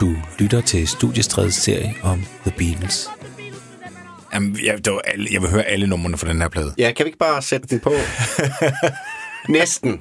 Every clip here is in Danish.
Du lytter til Studiestredets serie om The Beatles. Jamen, jeg, det var alle, jeg vil høre alle numrene fra den her plade. Ja, kan vi ikke bare sætte den på? Næsten.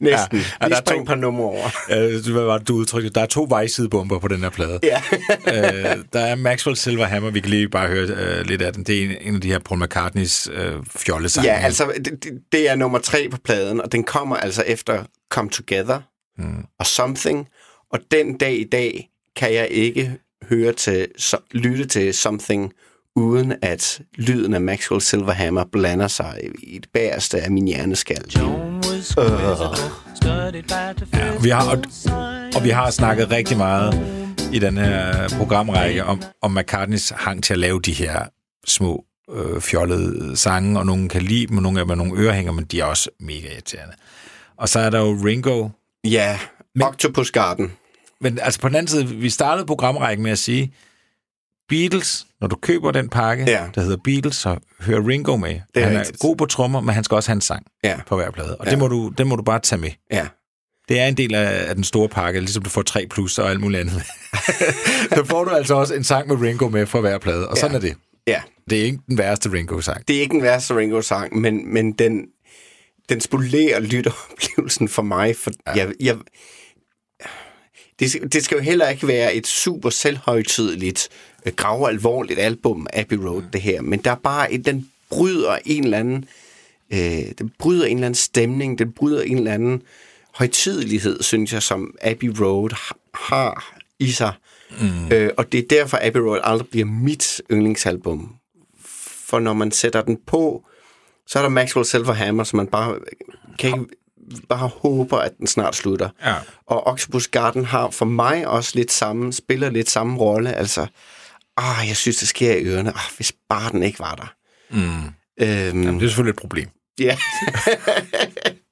Næsten. Ja, Ja, ja, der Lige er to. på nummer over. Øh, hvad var det, du udtrykte? Der er to vejsidebomber på den her plade. Ja. øh, der er Maxwell Silver Hammer, vi kan lige bare høre øh, lidt af den. Det er en, en af de her Paul McCartneys øh, fjollesange. ja, altså, det, det- det er nummer tre på pladen, og den kommer altså efter Come Together mm. og Something. Og den dag i dag kan jeg ikke høre til, så, lytte til Something, uden at lyden af Maxwell Silverhammer blander sig i det bagerste af min hjerneskal. Ja, vi har, og, vi har snakket rigtig meget i den her programrække om, om McCartneys hang til at lave de her små øh, fjollede sange, og nogen kan lide dem, og nogle af dem er nogle ørehænger, men de er også mega irriterende. Og så er der jo Ringo. Ja, Men... Octopus Garden. Men altså på den anden side, vi startede programrækken med at sige, Beatles, når du køber den pakke, Ja. der hedder Beatles, så hører Ringo med. Det er han er rigtigt. god på trommer, men han skal også have en sang Ja. på hver plade. Og Ja. det, må du, det må du bare tage med. Ja. Det er en del af, af den store pakke, ligesom du får 3 plus og alt muligt andet. så får du altså også en sang med Ringo med for hver plade, og sådan er det. Ja. Det er ikke den værste Ringo-sang. Det er ikke den værste Ringo-sang, men, men den, den spolerer lytteoplevelsen for mig. For ja. jeg, jeg, det, skal- det skal jo heller ikke være et super selvhøjtidligt, øh, gravalvorligt album, Abbey Road, det her. Men der er bare et, den bryder en eller anden, øh, den bryder en eller anden stemning, den bryder en eller anden højtidelighed, synes jeg, som Abbey Road ha- har i sig. Mm. Øh, og det er derfor, Abbey Road aldrig bliver mit yndlingsalbum. For når man sætter den på, så er der Maxwell Silverhammer, som man bare kan ikke, bare håber, at den snart slutter. Ja. Og Octopus Garden har for mig også lidt samme, spiller lidt samme rolle. Altså, ah, jeg synes, det sker i ørerne. Ah, hvis bare den ikke var der. Mm. Øhm, Jamen, det er selvfølgelig et problem. ja.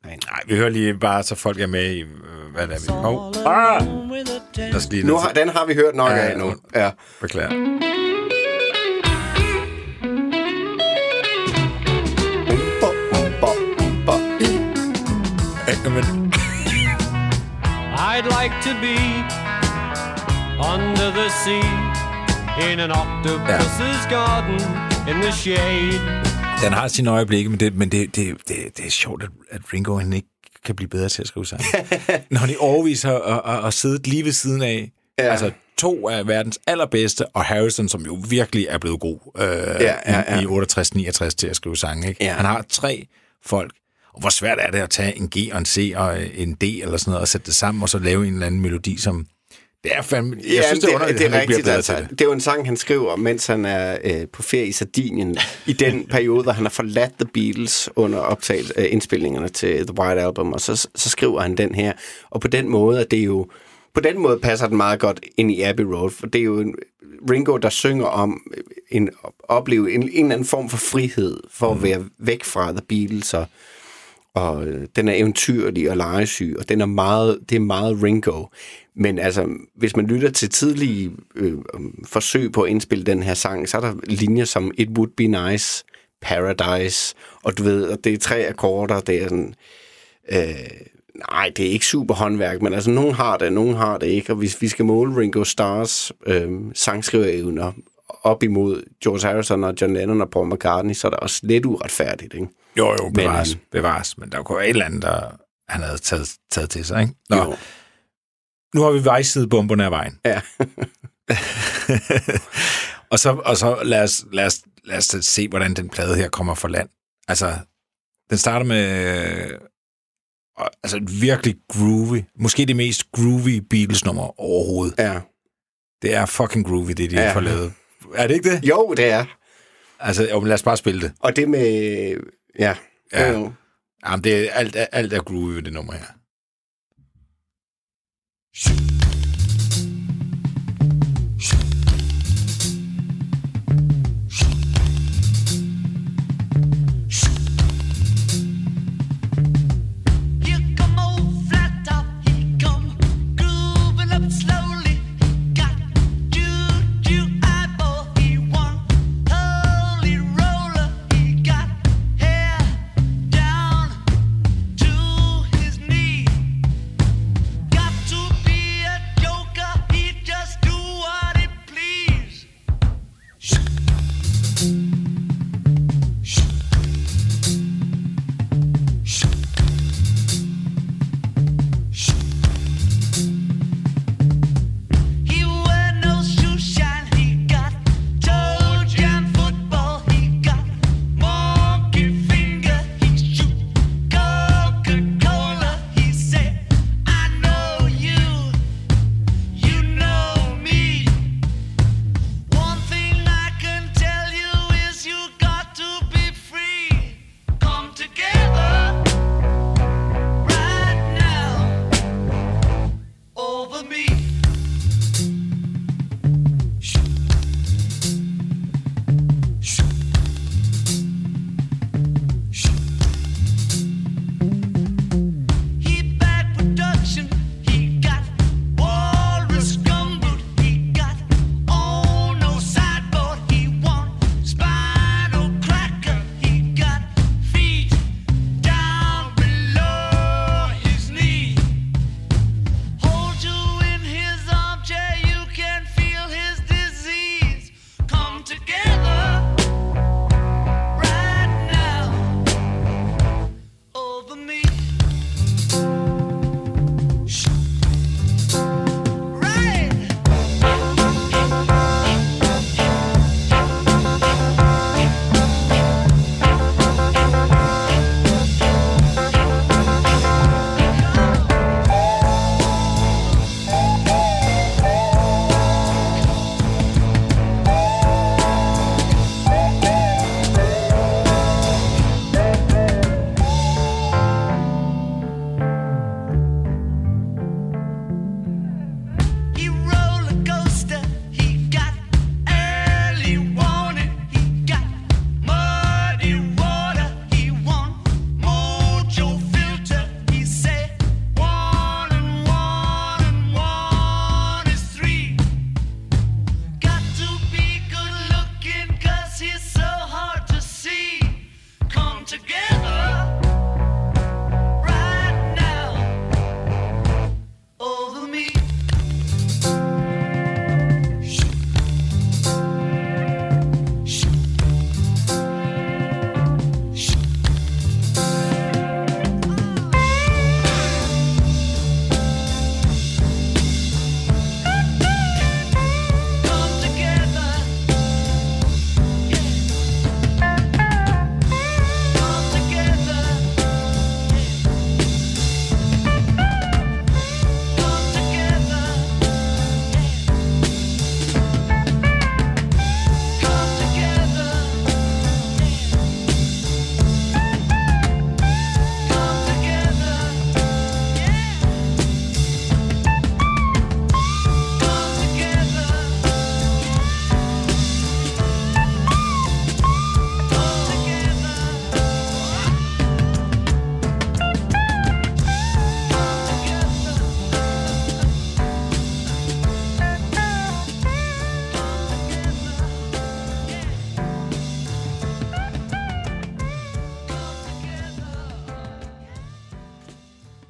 Nej, vi hører lige bare, så folk er med i, øh, hvad det er, vi... Hov. Ah! Lad os lige nu har, den har vi hørt nok Ja, af nu. Ja. Beklager. Men, I'd like to be under the sea in an octopus's garden in the shade. den har sine øjeblikke, men det, men det, det, det, det er sjovt, at, at Ringo han ikke kan blive bedre til at skrive sange. Når han i overvis har, har, har siddet lige ved siden af, ja. altså to af verdens allerbedste, og Harrison, som jo virkelig er blevet god øh, Ja, ja, ja. i, i 68-69 til at skrive sange. Ikke? Ja. Han har tre folk, og hvor svært er det at tage en G og en C og en D eller sådan noget, og sætte det sammen, og så lave en eller anden melodi, som... Det er fandme... Jeg synes, det er underligt, det at er bliver rigtigt. bedre Altså, det. det er jo en sang, han skriver, mens han er øh, på ferie i Sardinien, i den periode, hvor han har forladt The Beatles under optaget, øh, indspilningerne til The White Album, og så, så skriver han den her. Og på den måde er det jo... På den måde passer den meget godt ind i Abbey Road, for det er jo en, Ringo, der synger om en opleve en, en eller anden form for frihed, for Mm. at være væk fra The Beatles, og, og øh, den er eventyrlig og legesyg, og den er meget, det er meget Ringo. Men altså, hvis man lytter til tidlige øh, forsøg på at indspille den her sang, så er der linjer som It Would Be Nice, Paradise, og du ved, og det er tre akkorder, det er sådan... Øh, nej, det er ikke super håndværk, men altså, nogen har det, nogen har det ikke, og hvis vi skal måle Ringo Stars øh, sangskriverevner op imod George Harrison og John Lennon og Paul McCartney, så er det også lidt uretfærdigt, ikke? Jo, jo, bevares, Men- men, bevares. Men der kunne være et eller andet, der han havde taget, taget til sig, ikke? Nå, Jo. nu har vi vejsidebomberne af vejen. Ja. og så, og så lad, os, lad, os, lad os se, hvordan den plade her kommer for land. Altså, den starter med øh, altså et virkelig groovy, måske det mest groovy Beatles-nummer overhovedet. ja. Det er fucking groovy, det de Ja. får lavet. Er det ikke det? Jo, det er. Altså, jo, men lad os bare spille det. Og det med... Ja. Ja. Jo. Jamen, det er, alt, alt er groovy ved det nummer her.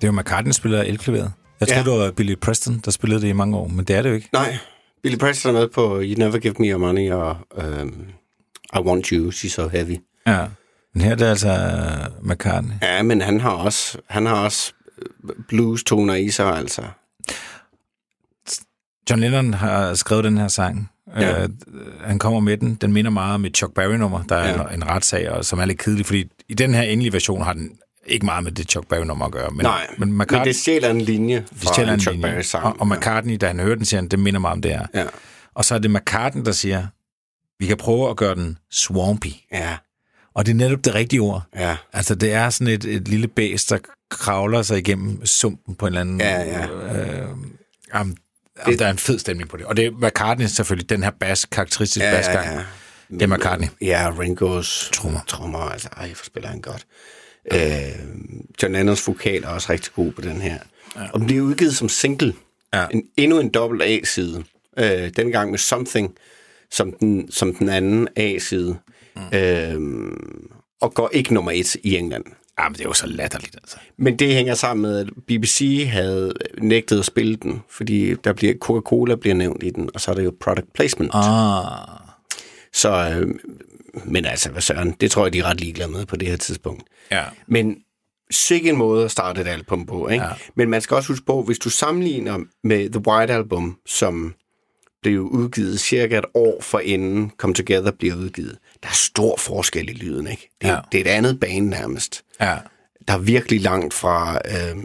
Er jo McCartney, der spiller elklaveret. Jeg Ja. troede, det var Billy Preston, der spillede det i mange år, men det er det jo ikke. Nej, Billy Preston er med på You Never Give Me Your Money og um, I Want You, She's So Heavy. Ja. Men her er det altså øh, McCartney. Ja, men han har også, han har også øh, blues-toner i sig, altså. John Lennon har skrevet den her sang. Ja. Ja. Øh, han kommer med den. Den minder meget om et Chuck Berry-nummer. Der er Ja. ja. en, en retssag, og, som er lidt kedelig, fordi i den her endelige version har den ikke meget med det Chuck Berry-nummer at gøre. Men, Nej, men men McCartney, det stjæler en linje fra stjæler en Chuck linje. Berry-sang. Og, og McCartney, da han hører den, siger han, det minder mig om det her. Ja, Og så er det McCartney, der siger, vi kan prøve at gøre den swampy. ja, Og det er netop det rigtige ord. ja. Altså, det er sådan et, et lille bæs, der kravler sig igennem sumpen på en eller anden... Ja, ja. Øh, jamen, det, der er en fed stemning på det. Og det er McCartney selvfølgelig, den her bas, karakteristisk Ja, basgang. ja, ja. Det er McCartney. Ja, Ringos Trommer. trommer altså, ej, hvor spiller han godt. Øh, John Lennons vokal er også rigtig god på den her. Ja. Og den bliver udgivet som single. Ja. En, endnu en dobbelt A-side. Øh, dengang med Something, som den, som den anden A-side. Mm. Øh, og går ikke nummer et i England. Jamen, det er jo så latterligt, altså. Men det hænger sammen med, at BBC havde nægtet at spille den, fordi der bliver Coca-Cola bliver nævnt i den, og så er det jo product placement. Ah. Så, øh, men altså, hvad søren, det tror jeg, de er ret ligeglade med på det her tidspunkt. Ja. Men sikke en måde at starte et album på, ikke? Ja. Men man skal også huske på, hvis du sammenligner med The White Album, som blev udgivet cirka et år for inden Come Together bliver udgivet, der er stor forskel i lyden, ikke? Det, Ja. det er et andet bane nærmest. Ja. Der er virkelig langt fra øh,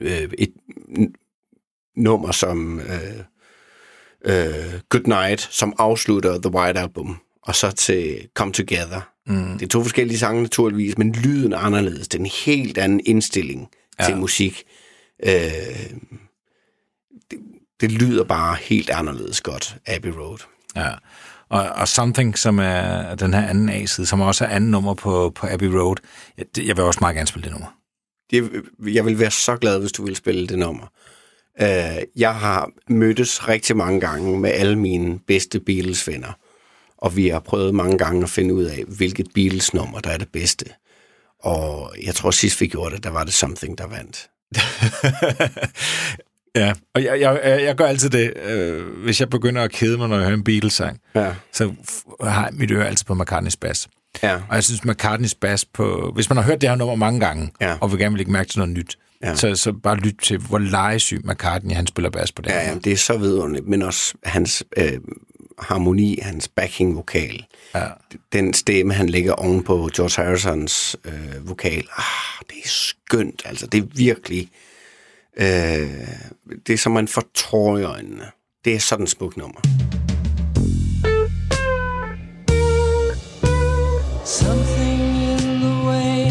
øh, et nummer som øh, øh, Good Night, som afslutter The White Album, og så til Come Together. Mm. Det er to forskellige sange naturligvis, men lyden er anderledes. Det er en helt anden indstilling ja. til musik. Øh, det, det lyder bare helt anderledes godt, Abbey Road. Ja. Og, og Something, som er den her anden A-side, som også er anden nummer på, på Abbey Road. Jeg, det- jeg vil også meget gerne spille det nummer. Det, jeg vil være så glad, hvis du vil spille det nummer. Uh, jeg har mødtes rigtig mange gange med alle mine bedste Beatles-venner, og vi har prøvet mange gange at finde ud af, hvilket Beatles-nummer, der er det bedste. Og jeg tror sidst vi gjorde det, der var det Something, der vandt. Ja, og jeg, jeg, jeg gør altid det, øh, hvis jeg begynder at kede mig, når jeg hører en Beatles-sang, Ja. så har jeg mit øre altid på McCartneys bass. Ja. Og jeg synes, McCartneys bass på... Hvis man har hørt det her nummer mange gange, Ja. og vil gerne vil lægge mærke til noget nyt, Ja. så, så bare lyt til, hvor legesyg McCartney han spiller bass på det Ja, ja, det er så vidunderligt, men også hans øh, harmoni, hans backing-vokal. Ja. Den stemme, han lægger oven på George Harrisons øh, vokal. Ah, det er skønt, altså. Det er virkelig... Øh, det er som man får tårer i øjnene. Det er sådan et smukt nummer. Something in the way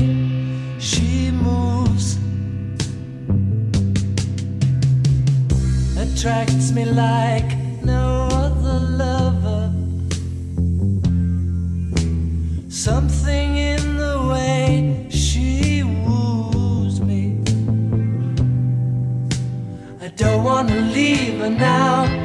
she moves attracts me like no other lover. Something in the way she woos me. I don't want to leave her now.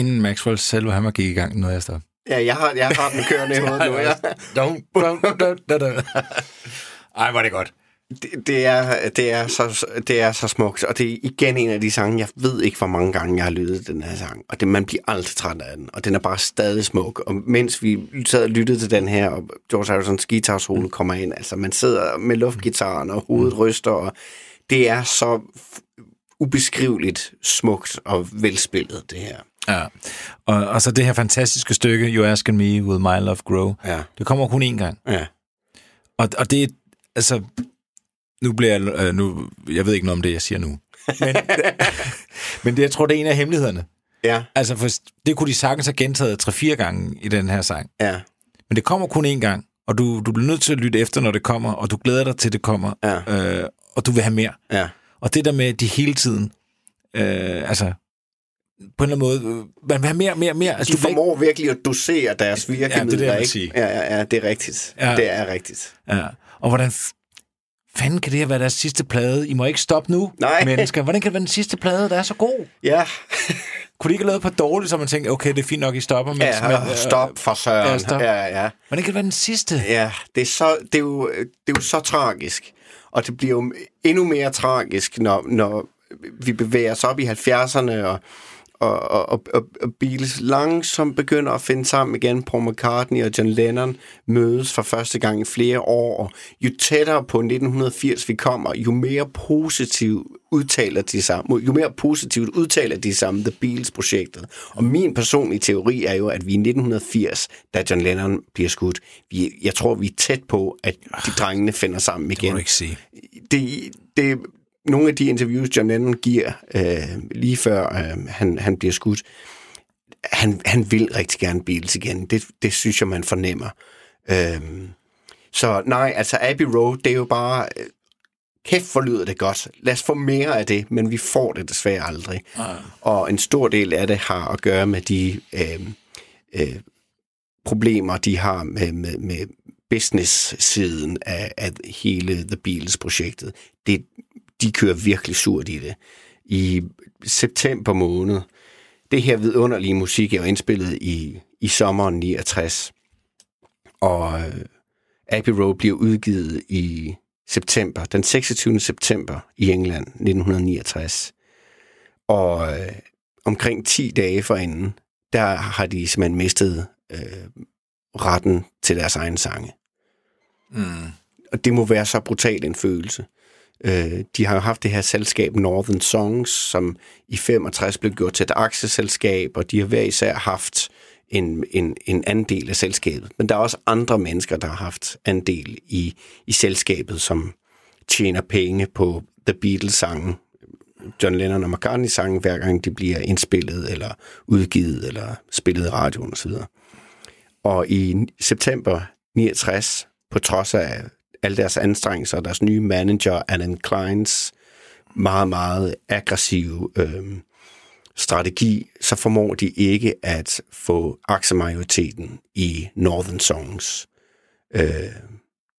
Inden Maxwell selv, han var gik i gang, noget jeg står. Ja, jeg har, jeg har den kørende i hovedet nu. Ja. Don't, don't, don't, don't, don't. Ej, var det godt. Det, det, er, det, er så, det er så smukt, og det er igen en af de sange, jeg ved ikke, hvor mange gange jeg har lyttet den her sang, og det, man bliver aldrig træt af den, og den er bare stadig smuk, og mens vi sad og lyttede til den her, og George Harrisons guitar solo kommer ind, altså man sidder med luftgitaren, og hovedet ryster, og det er så ubeskriveligt smukt og velspillet, det her. Ja. Og, og så det her fantastiske stykke, You Asking Me Will My Love Grow, Ja. det kommer kun én gang. Ja. Og, og det er, altså, nu bliver jeg, øh, nu, jeg ved ikke noget om det, jeg siger nu. Men, men det, jeg tror, det er en af hemmelighederne. Ja, Altså, for det kunne de sagtens have gentaget 3-4 gange i den her sang. ja, Men det kommer kun én gang, og du, du bliver nødt til at lytte efter, når det kommer, og du glæder dig til, det kommer, Ja. øh, og du vil have mere. ja. Og det der med, at de hele tiden, øh, altså, på en eller anden måde, øh, man vil have mere, mere, mere. Altså, De ikke- formår virkelig at dosere deres Ja, det er det, virkemidler, ikke? sige. Ja, ja, ja, det er rigtigt. Ja. Det er rigtigt. Ja. Og hvordan fanden kan det her være deres sidste plade? I må ikke stoppe nu, Nej. mennesker. Hvordan kan det være den sidste plade, der er så god? Ja, Kunne de ikke have lavet et par dårlige, så man tænkte, okay, det er fint nok, I stopper. Mens, ja men, øh, stop for søren. ja, stop. Ja, ja. Hvordan kan det være den sidste? Ja, det er, så, det, er jo, det er jo så tragisk. Og det bliver jo endnu mere tragisk, når, når vi bevæger os op i 70'erne, og, og, og, og, og, Beatles langsomt begynder at finde sammen igen. Paul McCartney og John Lennon mødes for første gang i flere år. Og jo tættere på 1980 vi kommer, jo mere positivt udtaler de sig, jo mere positivt udtaler de sig om The Beatles-projektet. Og min personlige teori er jo, at vi i 1980, da John Lennon bliver skudt, vi, jeg tror, vi er tæt på, at de drengene finder sammen Det må igen du ikke sige. det, det nogle af de interviews, John Lennon giver øh, lige før øh, han, han bliver skudt, han, han vil rigtig gerne Beatles igen. Det, det synes jeg, man fornemmer. Øh, så nej, altså Abbey Road, det er jo bare... Øh, kæft for lyder det godt. Lad os få mere af det, men vi får det desværre aldrig. Og en stor del af det har at gøre med de øh, øh, problemer, de har med, med, med business-siden af, af hele The Beatles-projektet. Det, de kører virkelig surt i det. I september måned, det her vidunderlige musik er jo indspillet i, i sommeren 69, og øh, Abbey Road bliver udgivet i september, den 26. september i England 1969. Og øh, omkring 10 dage forinden, der har de simpelthen mistet øh, retten til deres egen sange. Mm. Og det må være så brutal en følelse. Øh, de har jo haft det her selskab Northern Songs, som i 65 blev gjort til et aktieselskab, og de har hver især haft en, en, en andel af selskabet. Men der er også andre mennesker, der har haft andel i, i selskabet, som tjener penge på The Beatles-sangen, John Lennon og McCartney-sangen, hver gang de bliver indspillet, eller udgivet, eller spillet i radioen osv. Og i september 69, på trods af alle deres anstrengelser, og deres nye manager, Alan Kleins meget, meget aggressive øh, strategi, så formår de ikke at få aktiemajoriteten i Northern Songs. Øh,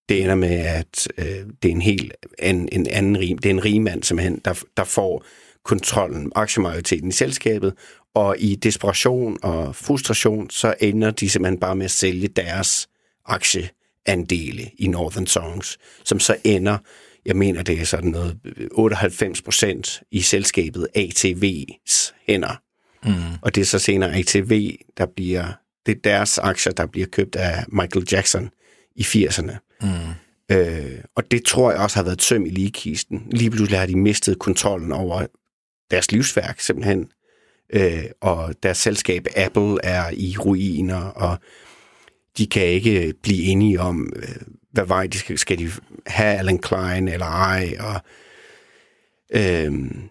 det ender med, at øh, det er en helt en, en anden rim. det er en rigmand simpelthen, der, der får kontrollen, aktiemajoriteten i selskabet, og i desperation og frustration, så ender de simpelthen bare med at sælge deres aktie aktieandele i Northern Songs, som så ender, jeg mener det er sådan noget 98 procent i selskabet ATV's hænder. Mm. Og det er så senere ATV, der bliver, det er deres aktier, der bliver købt af Michael Jackson i 80'erne. Mm. Øh, og det tror jeg også har været et søm i ligekisten. Lige pludselig har de mistet kontrollen over deres livsværk simpelthen. Øh, og deres selskab Apple er i ruiner, og de kan ikke blive enige om, øh, hvad vej de skal, skal de have Alan Klein eller ej, og øhm,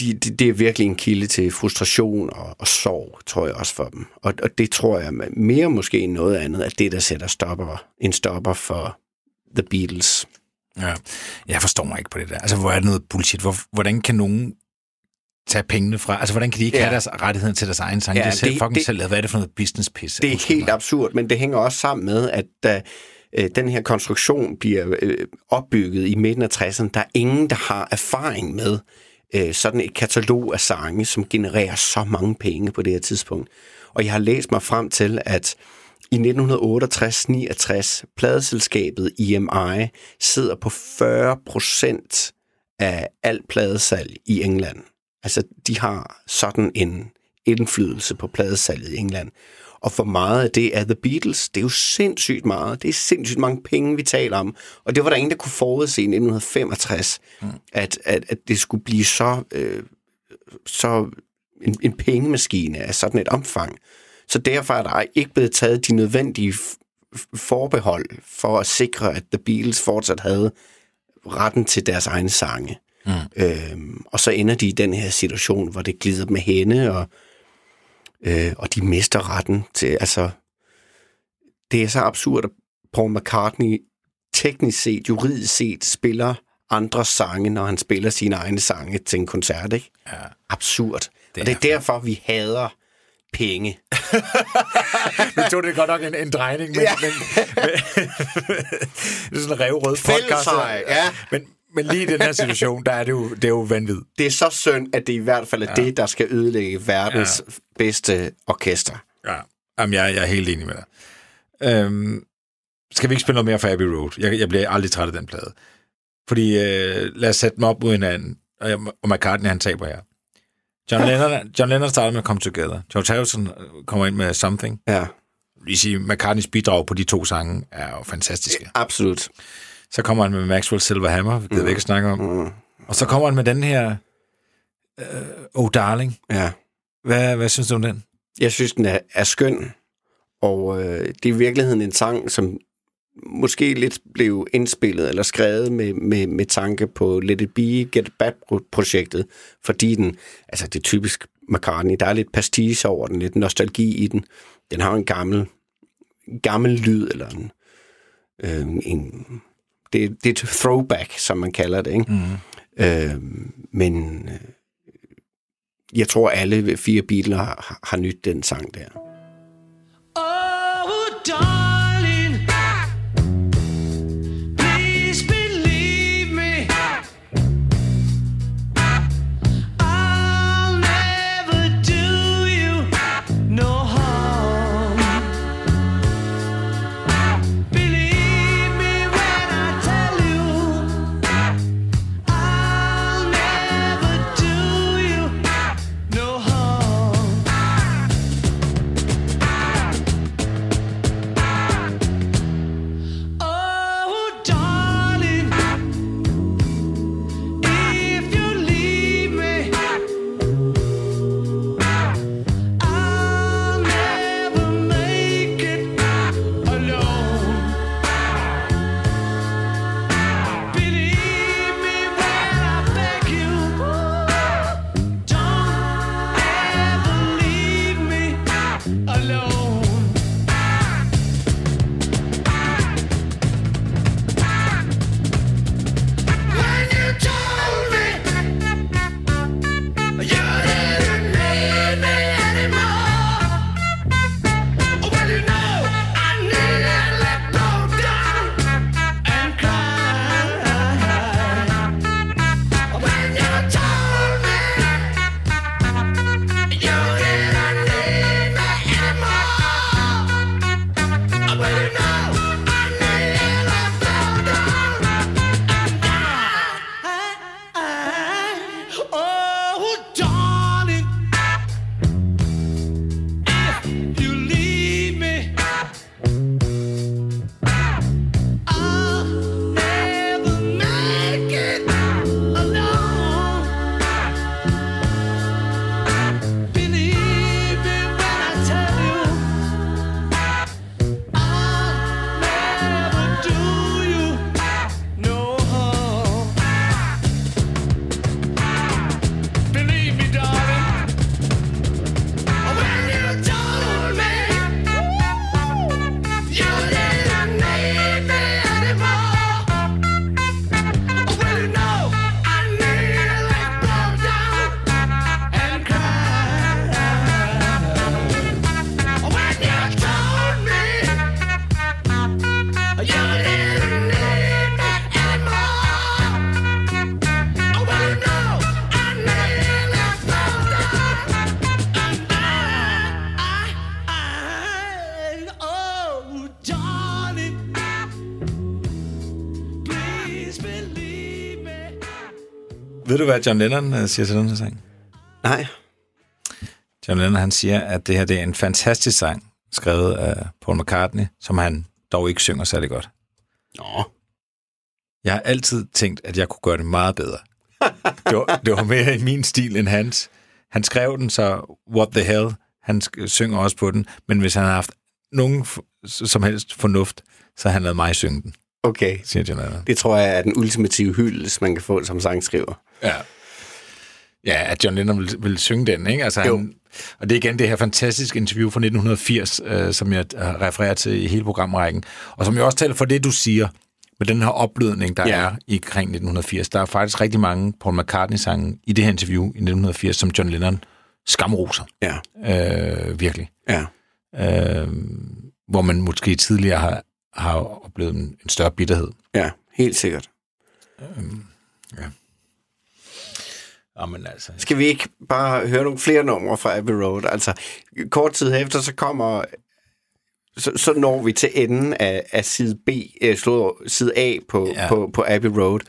de, de, det er virkelig en kilde til frustration og, og sorg, tror jeg også for dem. Og, og det tror jeg mere måske end noget andet, at det, der sætter stopper, en stopper for The Beatles. Ja. Jeg forstår mig ikke på det der. Altså, hvor er det noget bullshit? Hvor, hvordan kan nogen tage pengene fra? Altså, hvordan kan de ikke Ja. have deres rettigheder til deres egen sang? Ja, det er selv, det- fucking det- selv lavet. Hvad er det for noget business-pis? Det er helt mig. absurd, men det hænger også sammen med, at da øh, den her konstruktion bliver øh, opbygget i midten af 60'erne, der er ingen, der har erfaring med øh, sådan et katalog af sange, som genererer så mange penge på det her tidspunkt. Og jeg har læst mig frem til, at i 1968-69, pladeselskabet EMI sidder på 40 procent af alt pladesalg i England. Altså, de har sådan en indflydelse på pladesalget i England. Og for meget af det er The Beatles. Det er jo sindssygt meget. Det er sindssygt mange penge, vi taler om. Og det var der ingen, der kunne forudse i 1965, mm. at, at, at det skulle blive så, øh, så en, en pengemaskine af sådan et omfang. Så derfor er der ikke blevet taget de nødvendige forbehold for at sikre, at The Beatles fortsat havde retten til deres egne sange. Mm. Øhm, og så ender de i den her situation, hvor det glider med hende, og, øh, og de mister retten til, altså, det er så absurd, at Paul McCartney teknisk set, juridisk set, spiller andre sange, når han spiller sine egne sange til en koncert, ikke? Ja. Absurd. Det og det er er- derfor, vi hader penge. Nu tog det godt nok en, en drejning, men, ja. men, men det er sådan en revrød podcast. Fællesej, ja. Men, men lige i den her situation, der er det jo, det er jo vanvittigt. Det er så synd, at det i hvert fald er ja. det, der skal ødelægge verdens ja. bedste orkester. Ja. Jamen, jeg, jeg er helt enig med dig. Øhm, skal vi ikke spille noget mere for Abbey Road? Jeg, jeg bliver aldrig træt af den plade. Fordi, øh, lad os sætte dem op mod hinanden, og, og McCartney, han taber her. John Lennon, John Lennon starter med Come Together. George Harrison øh, kommer ind med Something. Ja, Vi siger, McCartneys bidrag på de to sange er jo fantastiske. absolut. Så kommer han med Maxwell Silver Hammer, vi gider mm. ikke at snakke om. Mm. Og så kommer han med den her øh, Oh Darling. Ja. Hvad, hvad synes du om den? Jeg synes, den er, er skøn, og øh, det er i virkeligheden en sang, som måske lidt blev indspillet eller skrevet med, med, med tanke på Let It Be, Get It Back-projektet, fordi den, altså det er typisk McCartney, der er lidt pastiche over den, lidt nostalgi i den. Den har en gammel, gammel lyd, eller en, øh, en det, det er et throwback, som man kalder det, ikke? Mm. Øh, men øh, jeg tror, alle fire biler har, har nyt den sang der. Oh, darling, hvad John Lennon øh, siger til den her sang? Nej. John Lennon, han siger, at det her det er en fantastisk sang, skrevet af Paul McCartney, som han dog ikke synger særlig godt. Nå. Jeg har altid tænkt, at jeg kunne gøre det meget bedre. det, var, det var mere i min stil end hans. Han skrev den, så what the hell, han synger også på den, men hvis han har haft nogen som helst fornuft, så har han lavet mig synge den, Okay. siger John Lennon. Det tror jeg er den ultimative hyldest, man kan få som sangskriver. Ja. Ja, at John Lennon vil, vil synge den, ikke? Altså, Jo. han, og det er igen det her fantastiske interview fra 1980, øh, som jeg øh, refererer til i hele programrækken, og som jo også taler for det, du siger, med den her opblødning, der Ja. ja. er i kring 1980. Der er faktisk rigtig mange Paul McCartney-sange i det her interview i 1980, som John Lennon skamroser. Ja. Øh, virkelig. Ja. Øh, hvor man måske tidligere har, har oplevet en, en større bitterhed. Ja, helt sikkert. Jamen altså... Skal vi ikke bare høre nogle flere numre fra Abbey Road? Altså, kort tid efter, så kommer... Så, så når vi til enden af, af side B, øh, slået, side A på, ja. På, på Abbey Road,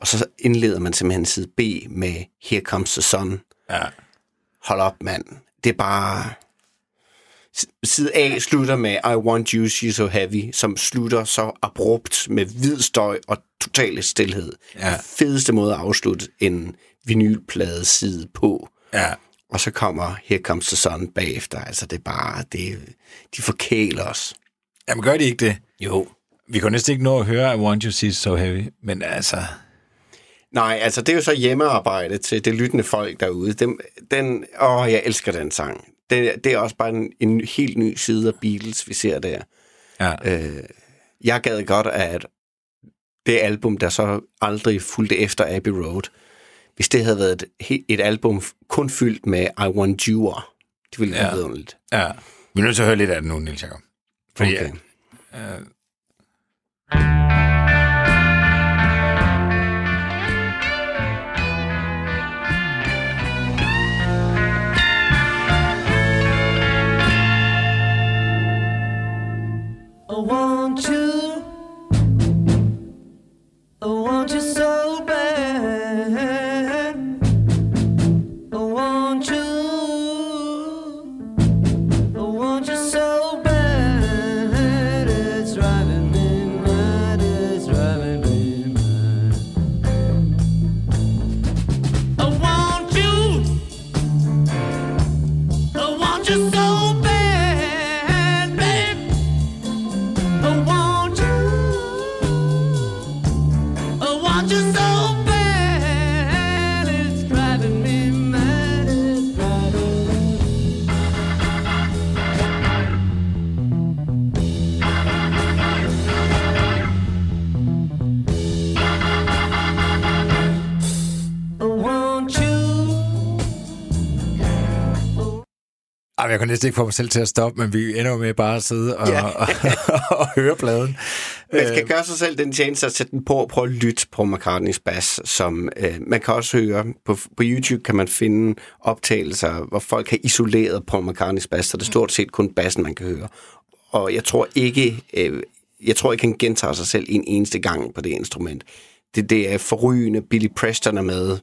og så indleder man simpelthen side B med Here Comes the Sun. Ja. Hold op, mand. Det er bare... Side A slutter med I Want You, She's So Heavy, som slutter så abrupt med hvid støj og totale stillhed. Ja. Den fedeste måde at afslutte en vinylplade side på. Ja. Og så kommer Here Comes the Sun bagefter. Altså, det er bare... Det, de forkæler os. Jamen gør de ikke det? Jo. Vi kan næsten ikke nå at høre I Want You See So Heavy, men altså... Nej, altså, det er jo så hjemmearbejde til det lyttende folk derude. Den, den, åh, jeg elsker den sang. Det, det er også bare en, en helt ny side af Beatles, vi ser der. Ja. Øh, jeg gad godt, at det album, der så aldrig fulgte efter Abbey Road, hvis det havde været et, et album kun fyldt med I Want You'er, det ville være Ja. vidunderligt. ja. Vi er nødt til at høre lidt af det nu, Niels Jacob. Fordi, Okay. I want you. Kan næsten ikke få mig selv til at stoppe, men vi ender jo med bare at sidde og, Ja. ja. og, og, høre pladen. Man skal gøre sig selv den tjeneste at sætte den på og prøve at lytte på McCartneys bas, som øh, man kan også høre. På, på YouTube kan man finde optagelser, hvor folk har isoleret på McCartneys bas, så det er stort set kun bassen, man kan høre. Og jeg tror ikke, øh, jeg tror ikke, han gentager sig selv en eneste gang på det instrument. Det, det er forrygende. Billy Preston er med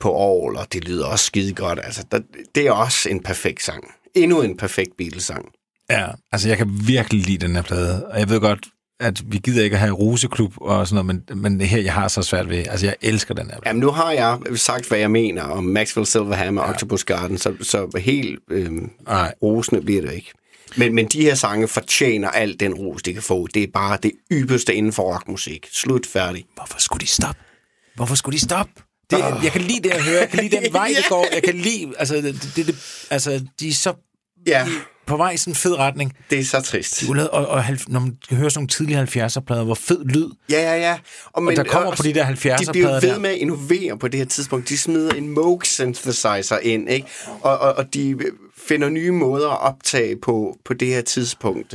på all, og det lyder også skide godt. Altså, der, det er også en perfekt sang. Endnu en perfekt Beatles-sang. Ja, altså jeg kan virkelig lide den her plade, og jeg ved godt, at vi gider ikke at have ruseklub og sådan noget, men, men det her, jeg har så svært ved. Altså, jeg elsker den her. Jamen, nu har jeg sagt, hvad jeg mener om Maxwell Silverhammer og ja. Octopus Garden, så, så helt øh, Nej. rosende bliver det ikke. Men, men de her sange fortjener alt den ros, de kan få. Det er bare det ypperste inden for rockmusik. Slut, færdig. Hvorfor skulle de stoppe? Hvorfor skulle de stoppe? Det, Jeg kan lide det at høre. Jeg kan lide den vej, det går. Jeg kan lide... Altså, det, det, det, altså de er så Ja, på vej i sådan en fed retning. det er så trist. Lavet- Og, og, når man kan høre sådan nogle tidlige 70'er-plader, hvor fed lyd. Ja, ja, ja. Og, men, der kommer på de der 70'er De bliver ved der. med at innovere på det her tidspunkt. De smider en Moog synthesizer ind, ikke? Og, og, og de finder nye måder at optage på, på det her tidspunkt.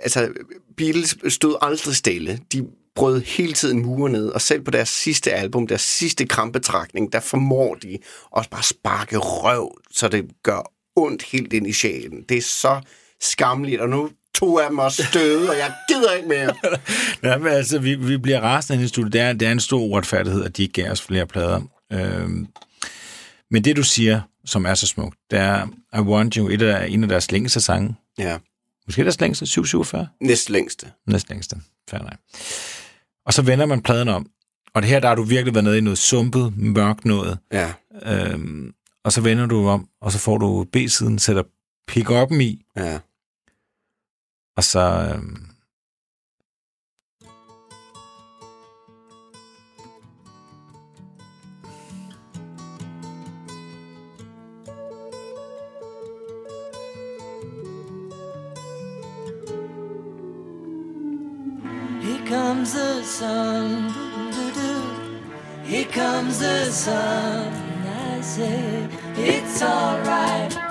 Altså, Beatles stod aldrig stille. De brød hele tiden mure ned, og selv på deres sidste album, deres sidste krampetrækning, der formår de også bare sparke røv, så det gør ondt helt ind i sjælen. Det er så skamligt, og nu to af dem også døde, og jeg gider ikke mere. Ja, men altså, vi, vi bliver rasende i studiet. Det er, det er en stor uretfærdighed, at de ikke gav os flere plader. Øhm, men det, du siger, som er så smukt, det er I Want You, et af, en af deres længste sange. Ja, Måske deres længste, 747? næst længste. Næsten længste. Nej. Og så vender man pladen om. Og det her, der har du virkelig været nede i noget sumpet, mørkt noget. Ja, Øhm, og så vender du om, og så får du B-siden, sætter pick-up'en i, ja. og så... Øhm, Here comes the sun. doo-doo-doo. Here comes the sun. I say it's alright.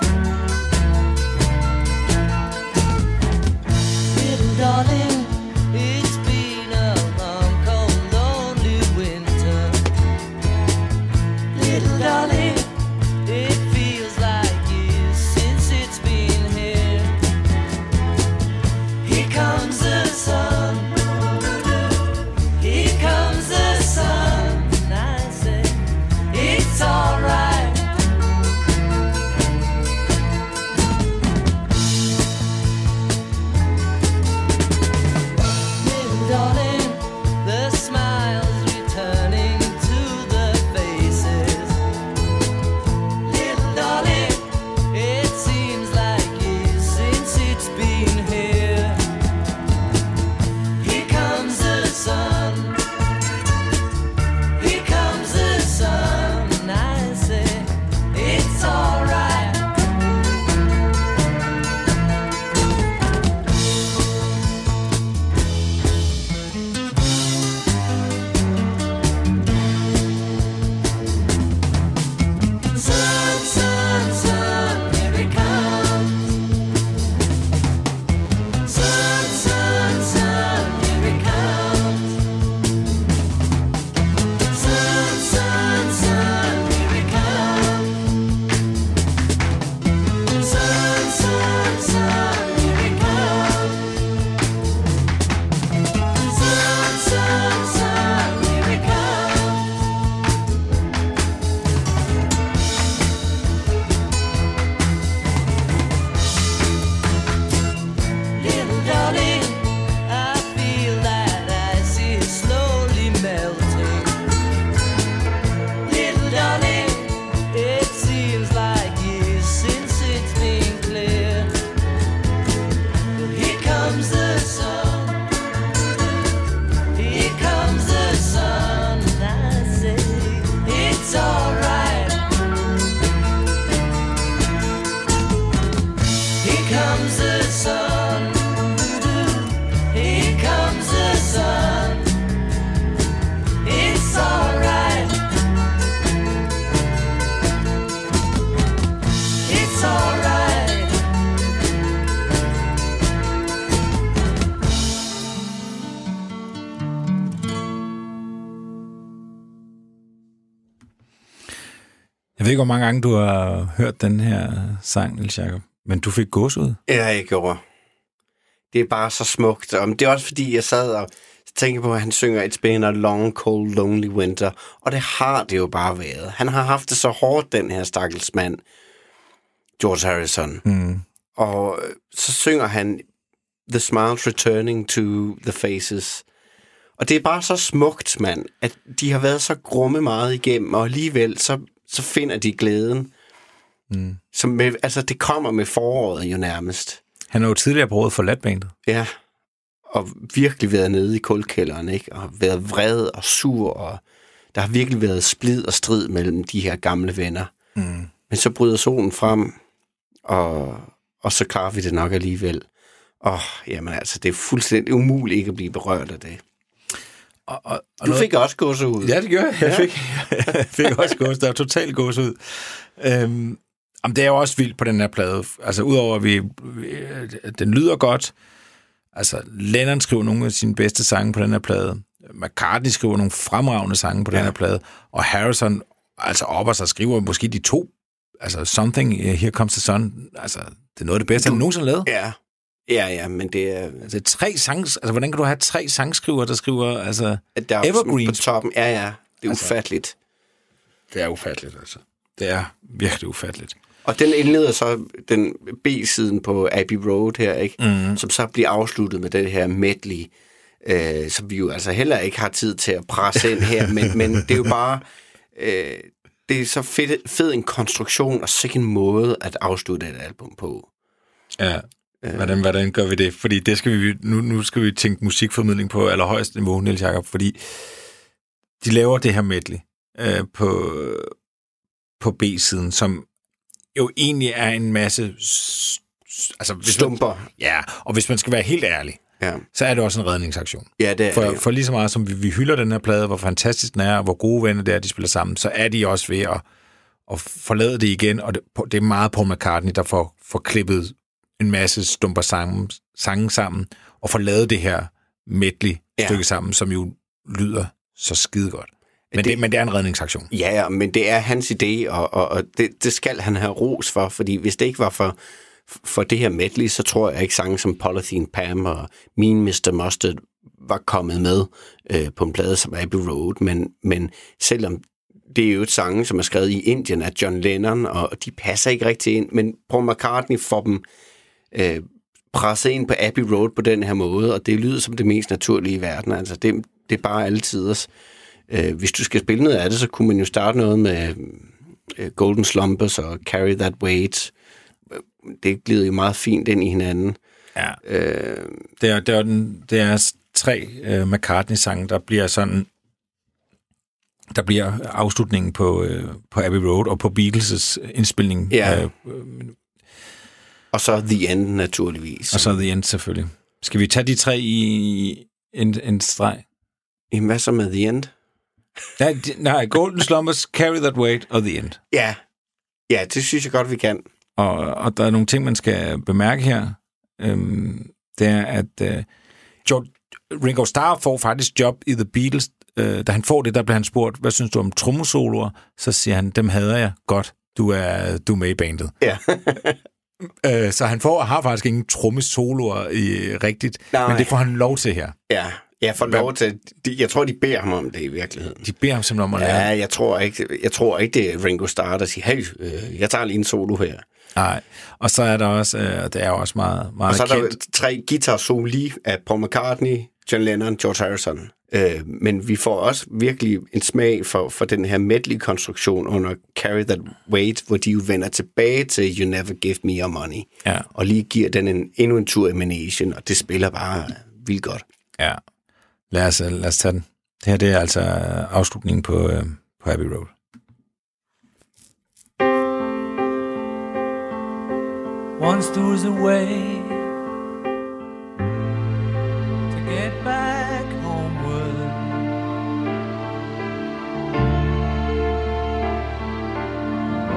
Ikke, hvor mange gange du har hørt den her sang, Niels Jacob, men du fik gåsehud. Ja, jeg gjorde. Det er bare så smukt. Og det er også fordi, jeg sad og tænkte på, at han synger It's been a long, cold, lonely winter. Og det har det jo bare været. Han har haft det så hårdt, den her stakkels mand, George Harrison. Mm. Og så synger han The smiles returning to the faces. Og det er bare så smukt, mand, at de har været så grumme meget igennem, og alligevel så, så finder de glæden. Mm. Som med, altså, det kommer med foråret jo nærmest. Han har jo tidligere brugt for latbandet. Ja, og virkelig været nede i kulkælderen, ikke? Og været vred og sur, og der har virkelig været splid og strid mellem de her gamle venner. Mm. Men så bryder solen frem, og, og så klarer vi det nok alligevel. Og jamen altså, det er fuldstændig umuligt ikke at blive berørt af det. Og, og, og Du fik også gåse ud. Ja, det gjorde jeg. Jeg fik, jeg fik også gås. Der er totalt gås ud. Øhm, jamen, det er jo også vildt på den her plade. Altså, udover at vi, vi, den lyder godt. Altså, Lennon skriver nogle af sine bedste sange på den her plade. McCartney skriver nogle fremragende sange på ja. den her plade. Og Harrison, altså op og så skriver måske de to. Altså, Something, uh, Here Comes the Sun. Altså, det er noget af det bedste, han nogensinde lavet. Ja, Ja, ja, men det er... Altså tre sang, altså hvordan kan du have tre sangskriver, der skriver, altså Der er på Evergreens? toppen. Ja, ja. Det er Altså- ufatteligt. Det er ufatteligt, altså. Det er virkelig ufatteligt. Og den indleder så den B-siden på Abbey Road her, ikke? Mm. Som så bliver afsluttet med det her medley, øh, som vi jo altså heller ikke har tid til at presse ind her, men, men det er jo bare... Øh, det er så fed, fed en konstruktion og sikke en måde at afslutte et album på. Ja. Hvordan, hvordan gør vi det? Fordi det skal vi, nu, nu skal vi tænke musikformidling på allerhøjeste niveau, Niels Jacob, fordi de laver det her medley øh, på, på B-siden, som jo egentlig er en masse... Altså, hvis man, Stumper. ja, og hvis man skal være helt ærlig, Ja, så er det også en redningsaktion. ja det er For, det. for lige så meget som vi, vi hylder den her plade, hvor fantastisk den er, og hvor gode venner det er, de spiller sammen, så er de også ved at, at forlade det igen, og det, det er meget Paul McCartney, der får, får klippet en masse stumper sange, sange sammen, og får lavet det her medley Ja. stykke sammen, som jo lyder så skide godt. Men det, Det- det, men det er en redningsaktion. Ja, ja, men det er hans idé, og, og, og det, det skal han have ros for, fordi hvis det ikke var for, for det her medley, så tror jeg ikke sange som Polythene Pam og Mean Mr. Mustard var kommet med øh, på en plade som Abbey Road, men, men selvom det er jo et sange, som er skrevet i Indien af John Lennon, og de passer ikke rigtig ind, men Paul McCartney får dem øh, presset ind på Abbey Road på den her måde, og det lyder som det mest naturlige i verden. Altså, det, det er bare alle tiders. Øh, hvis du skal spille noget af det, så kunne man jo starte noget med øh, Golden Slumbers og Carry That Weight. Øh, Det glider jo meget fint ind i hinanden. Ja. Øh, Det er, det er, den, det er tre uh, McCartney-sange, der bliver sådan der bliver afslutningen på, uh, på Abbey Road og på Beatles' indspilning. Ja. øh, og så The End, naturligvis. og så The End selvfølgelig. Skal vi tage de tre i en, en streg? Jamen, hvad så med The End? Nej, de, nej, Golden Slumbers, Carry That Weight og The End. Ja, ja det synes jeg godt, vi kan. Og, og der er nogle ting, man skal bemærke her. Øhm, det er, at øh, George, Ringo Starr får faktisk job i The Beatles. Øh, da han får det, der bliver han spurgt, hvad synes du om trommesoloer? Så siger han, dem hader jeg. Godt, du er, du er med i bandet. Ja. Øh, så han får, har faktisk ingen trommesoloer i, rigtigt, Nej. men det får han lov til her. ja, jeg får lov til... de- Jeg tror, de beder ham om det i virkeligheden. De beder ham simpelthen om at. Ja, jeg tror ikke, jeg tror ikke det er Ringo Starr, der siger, hey, øh, jeg tager lige en solo her. Nej. Og så er der også, øh, det er også meget, meget Og så er der kendt. tre guitar soli af Paul McCartney, John Lennon, George Harrison. Øh, men vi får også virkelig en smag for, for den her medley-konstruktion under Carry That Weight, hvor de jo vender tilbage til You Never Give Me Your Money. Ja. Og lige giver den en, endnu en tur i Manation, og det spiller bare vildt godt. Ja. Lad os, øh, lad os tage den. Det her det er altså øh, afslutningen på, øh, på Abbey Road. Once there was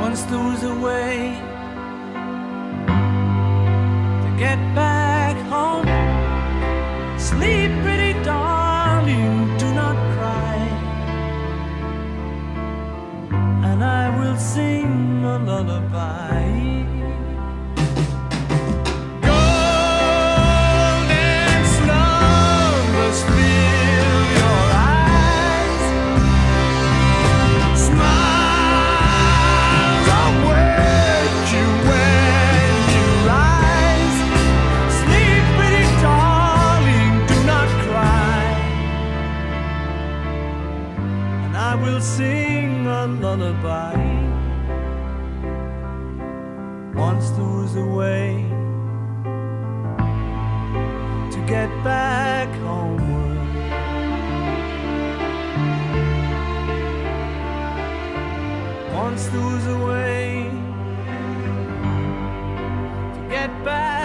Once was a way to get back home. Sleep, pretty darling, do not cry. And I will sing a lullaby. A way to get back homeward. Once there was a way to get back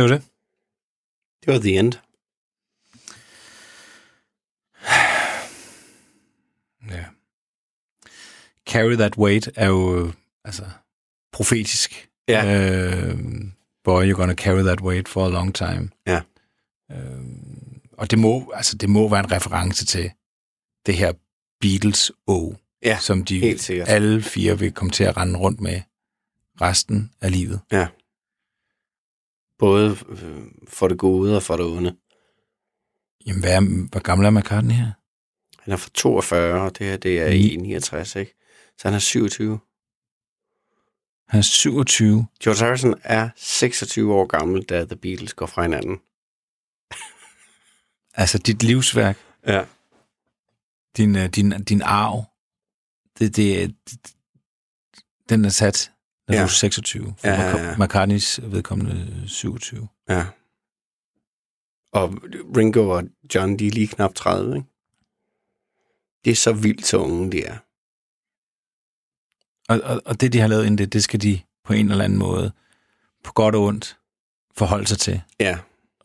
Det var det. Det var the end. Ja. Carry That Weight er jo altså profetisk. Ja. Øh, boy, you're gonna carry that weight for a long time. Ja. Øh, og det må, altså, det må være en reference til det her Beatles O, Ja, som de alle fire vil komme til at rende rundt med resten af livet. Ja. Både øh, for det gode og for det onde. Jamen, hvad er, hvor gammel er McCartney her? Han er fra 42, og det her det er i 69, ikke? Så han er 27. Han er 27. George Harrison er 26 år gammel, da The Beatles går fra hinanden. Altså, dit livsværk, Ja. din, øh, din, din arv, det, det, det, den er sat, når Ja. du er 26. For Ja, ja, ja. McCartneys vedkommende 27. Ja. Og Ringo og John, de er lige knap 30, ikke? Det er så vildt så unge, de er. Og, og, og det, de har lavet inden det, det skal de på en eller anden måde, på godt og ondt, forholde sig til Ja.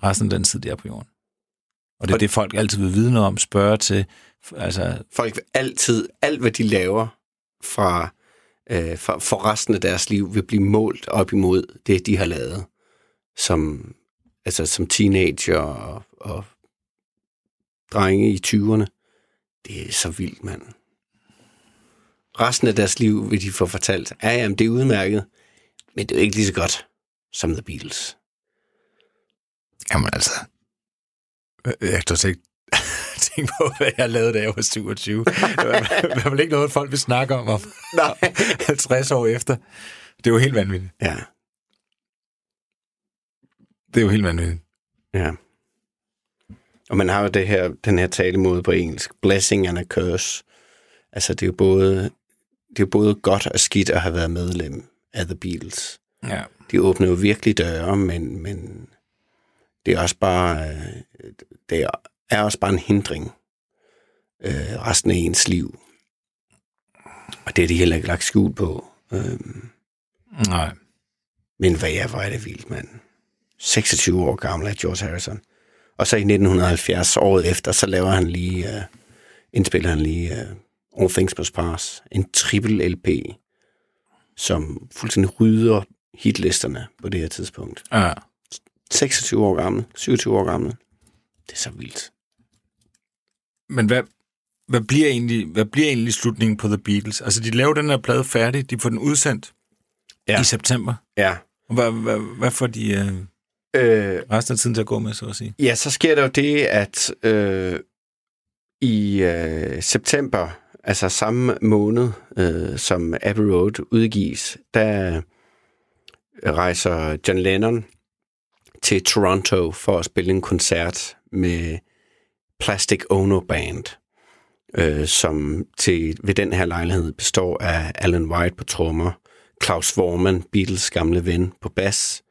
resten af den tid, de er på jorden. Og det er Og- det, folk altid vil vide noget om, spørge til. Altså, Folk vil altid, alt hvad de laver fra, øh, for, for resten af deres liv, vil blive målt op imod det, de har lavet som, altså, som teenager og, og drenge i 20'erne. Det er så vildt, mand. Resten af deres liv vil de få fortalt, ja, jamen, det er udmærket, men det er jo ikke lige så godt som The Beatles. jamen altså, øh, øh, jeg kan ikke tænke på, hvad jeg lavede, da jeg var 27. Det var i hvert ikke noget, folk vil snakke om, om Nej. 50 år efter. Det er jo helt vanvittigt. Ja, Det er jo helt vanvittigt. ja. Og man har jo det her, den her talemåde på engelsk, blessing and a curse. Altså, det er jo både, det er jo både godt og skidt at have været medlem af The Beatles. Ja. De åbner jo virkelig døre, men, men det er også bare, øh, det er, er også bare en hindring øh, resten af ens liv. Og det er de heller ikke lagt skjul på. Øh, Nej. men hvad er, hvor er det vildt, mand. 26 år gammel er George Harrison. Og så i 1970, året efter, så laver han lige, uh, indspiller han lige uh, All Things Must Pass, en triple LP, som fuldstændig rydder hitlisterne på det her tidspunkt. Ja. 26 år gammel, 27 år gammel. Det er så vildt. Men hvad, hvad, bliver egentlig, hvad bliver egentlig slutningen på The Beatles? Altså, de laver den her plade færdig, de får den udsendt Ja. i september. Ja. Og Hvad, hvad, hvad får de øh, Øh, resten af tiden til at gå med, så at sige? Ja, så sker der jo det, at øh, i øh, september, altså samme måned, øh, som Abbey Road udgives, der rejser John Lennon til Toronto for at spille en koncert med Plastic Ono Band, øh, som til, ved den her lejlighed består af Alan White på trommer, Klaus Vormann, Beatles gamle ven, på bas,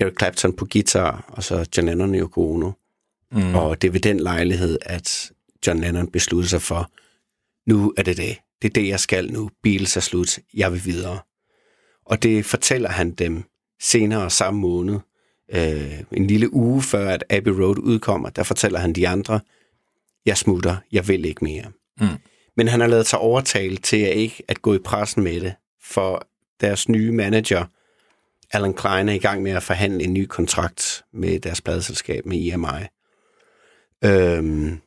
Eric Clapton på guitar, og så John Lennon og Yoko Ono. Mm. Og det er ved den lejlighed, at John Lennon besluttede sig for, nu er det det. Det er det, jeg skal nu. Beatles er slut. Jeg vil videre. Og det fortæller han dem senere samme måned. Øh, en lille uge før, at Abbey Road udkommer, der fortæller han de andre, jeg smutter, jeg vil ikke mere. Mm. Men han har lavet sig overtale til at ikke at gå i pressen med det, for deres nye manager, Alan Klein, er i gang med at forhandle en ny kontrakt med deres pladeselskab, med EMI. Øhm,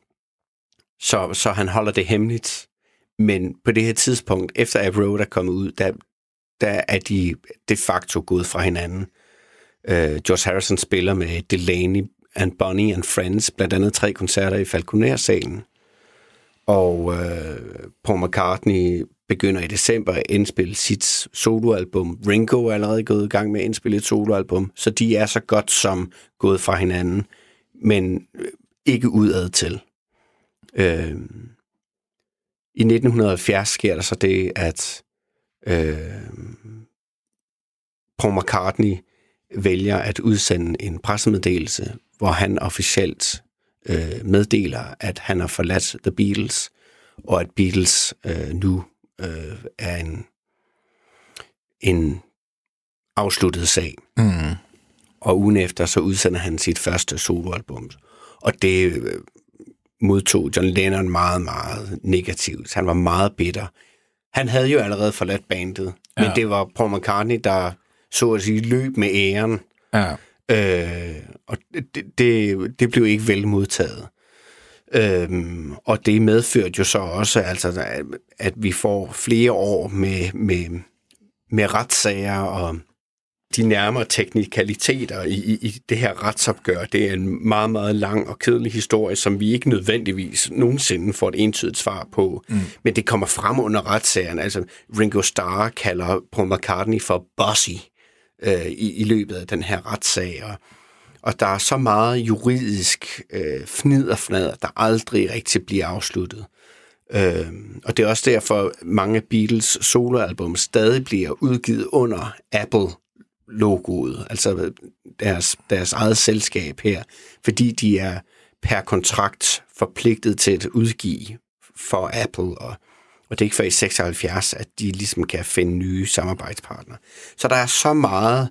så, så han holder det hemmeligt. Men på det her tidspunkt, efter Abbey Road er kommet ud, der, der er de de facto gået fra hinanden. Øh, George Harrison spiller med Delaney and Bonnie and Friends, blandt andet tre koncerter i Falconer-salen. Og øh, Paul McCartney begynder i december at indspille sit soloalbum. Ringo er allerede gået i gang med at indspille et soloalbum, så de er så godt som gået fra hinanden, men øh, ikke udad til. Øh, I 1970 sker der så det, at øh, Paul McCartney vælger at udsende en pressemeddelelse, hvor han officielt øh, meddeler, at han har forladt The Beatles, og at Beatles øh, nu øh, er en, en afsluttet sag. Mm. Og ugen efter, så udsender han sit første soloalbum. Og det øh, modtog John Lennon meget, meget negativt. Han var meget bitter. Han havde jo allerede forladt bandet, ja. men det var Paul McCartney, der så at sige, løb med æren. Ja. Øh, og det, det, det blev ikke vel modtaget. Øhm, og det medførte jo så også, altså, at vi får flere år med, med, med retssager og de nærmere teknikaliteter i, i, i det her retsopgør. Det er en meget, meget lang og kedelig historie, som vi ikke nødvendigvis nogensinde får et entydigt svar på. Mm. Men det kommer frem under retssagerne. Altså, Ringo Starr kalder Paul McCartney for bossy øh, i, i løbet af den her retssag. Og, og der er så meget juridisk øh, fniderfnader, der aldrig rigtig bliver afsluttet. Øh, og det er også derfor, mange Beatles soloalbum stadig bliver udgivet under Apple logoet, altså deres, deres eget selskab her, fordi de er per kontrakt forpligtet til at udgive for Apple, og og det er ikke før i 76, at de ligesom kan finde nye samarbejdspartnere. Så der er så meget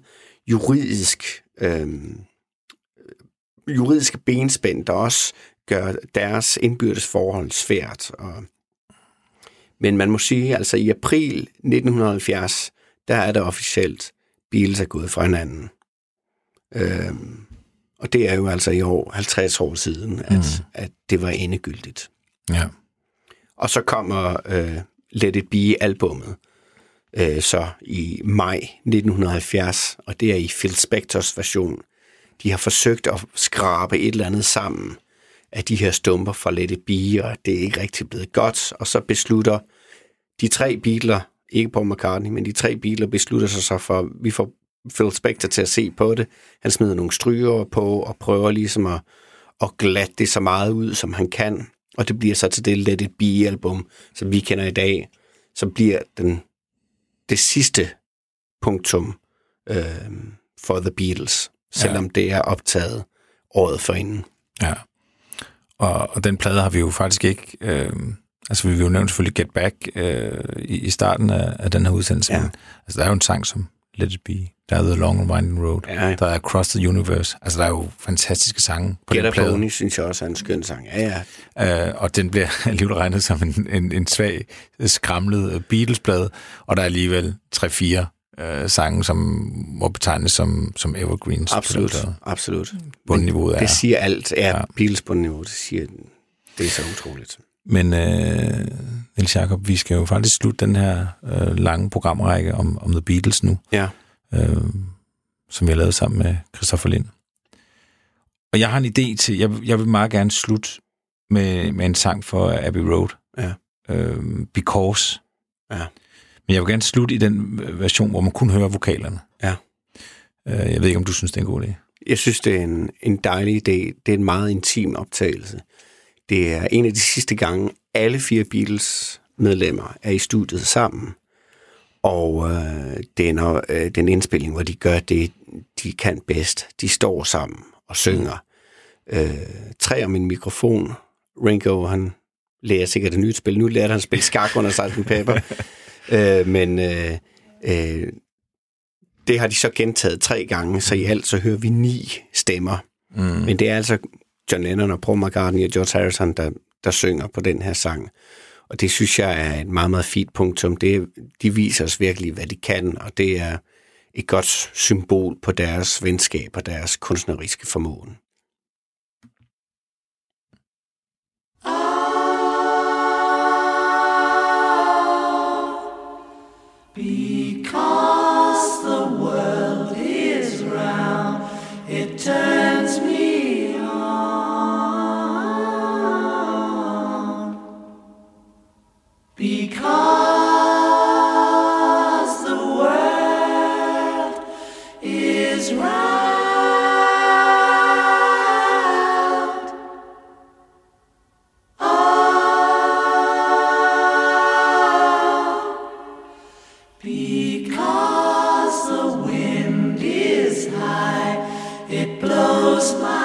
juridisk, øh, juridiske benspænd, der også gør deres indbyrdes forhold svært. Og, men man må sige, altså i april 1970, der er det officielt, Beatles er gået fra hinanden. Øh, og det er jo altså i år, 50 år siden, at, mm. at det var endegyldigt. Ja. Og så kommer øh, Let It Be-albummet øh, så i maj 1970, og det er i Phil Spectors version. De har forsøgt at skrabe et eller andet sammen af de her stumper fra Let It Be, og det er ikke rigtig blevet godt, og så beslutter de tre Beatles, ikke på McCartney, men de tre Beatles beslutter sig så for, vi får Phil Spector til at se på det. Han smider nogle stryger på og prøver ligesom at, at glatte det så meget ud, som han kan og det bliver så til det Let It Be-album, som vi kender i dag, som bliver den, det sidste punktum øh, for The Beatles, selvom ja. det er optaget året forinden. Ja, og, og den plade har vi jo faktisk ikke... Øh Altså, vi vil jo nævne selvfølgelig Get Back øh, i, i starten af, af den her udsendelse. Ja. Men, altså, der er jo en sang, som Let It Be, der er The Long and Winding Road, ja, der er Across the Universe. Altså, der er jo fantastiske sange på Get den plade. Pony, synes jeg også er en skøn sang. Ja, ja. Øh, og den bliver alligevel regnet som en, en, en svag, skramlet øh, Beatles-plade, og der er alligevel 3-4 øh, sange, som må betegnes som, som evergreens. Absolut, plade. absolut. Bundniveauet er... Det siger alt. Ja, ja. Beatles bundniveau, det siger... Det er så utroligt. Men øh, Niels Jakob, vi skal jo faktisk slutte den her øh, lange programrække om, om The Beatles nu, ja. øh, som jeg lavede sammen med Christoffer Lind. Og jeg har en idé til, jeg, jeg vil meget gerne slutte med, med en sang for Abbey Road. Ja. Øh, Because. Ja. Men jeg vil gerne slutte i den øh, version, hvor man kun hører vokalerne. Ja. Øh, jeg ved ikke, om du synes, det er en god idé. Jeg synes, det er en, en dejlig idé. Det er en meget intim optagelse. Det er en af de sidste gange, alle fire Beatles medlemmer er i studiet sammen. Og øh, det øh, den indspilling, hvor de gør det, de kan bedst. De står sammen og synger. Øh, tre om en mikrofon. Ringo, han lærer sikkert et nyt spil. Nu lærer han at spille skak under Sgt. Pepper. øh, men øh, øh, det har de så gentaget tre gange, så i alt så hører vi ni stemmer. Mm. Men det er altså John Lennon og Paul McCartney og George Harrison, der der synger på den her sang. Og det synes jeg er et meget, meget fint punktum. Det, de viser os virkelig, hvad de kan, og det er et godt symbol på deres venskab og deres kunstneriske formåen. Because the world is round, it turns. my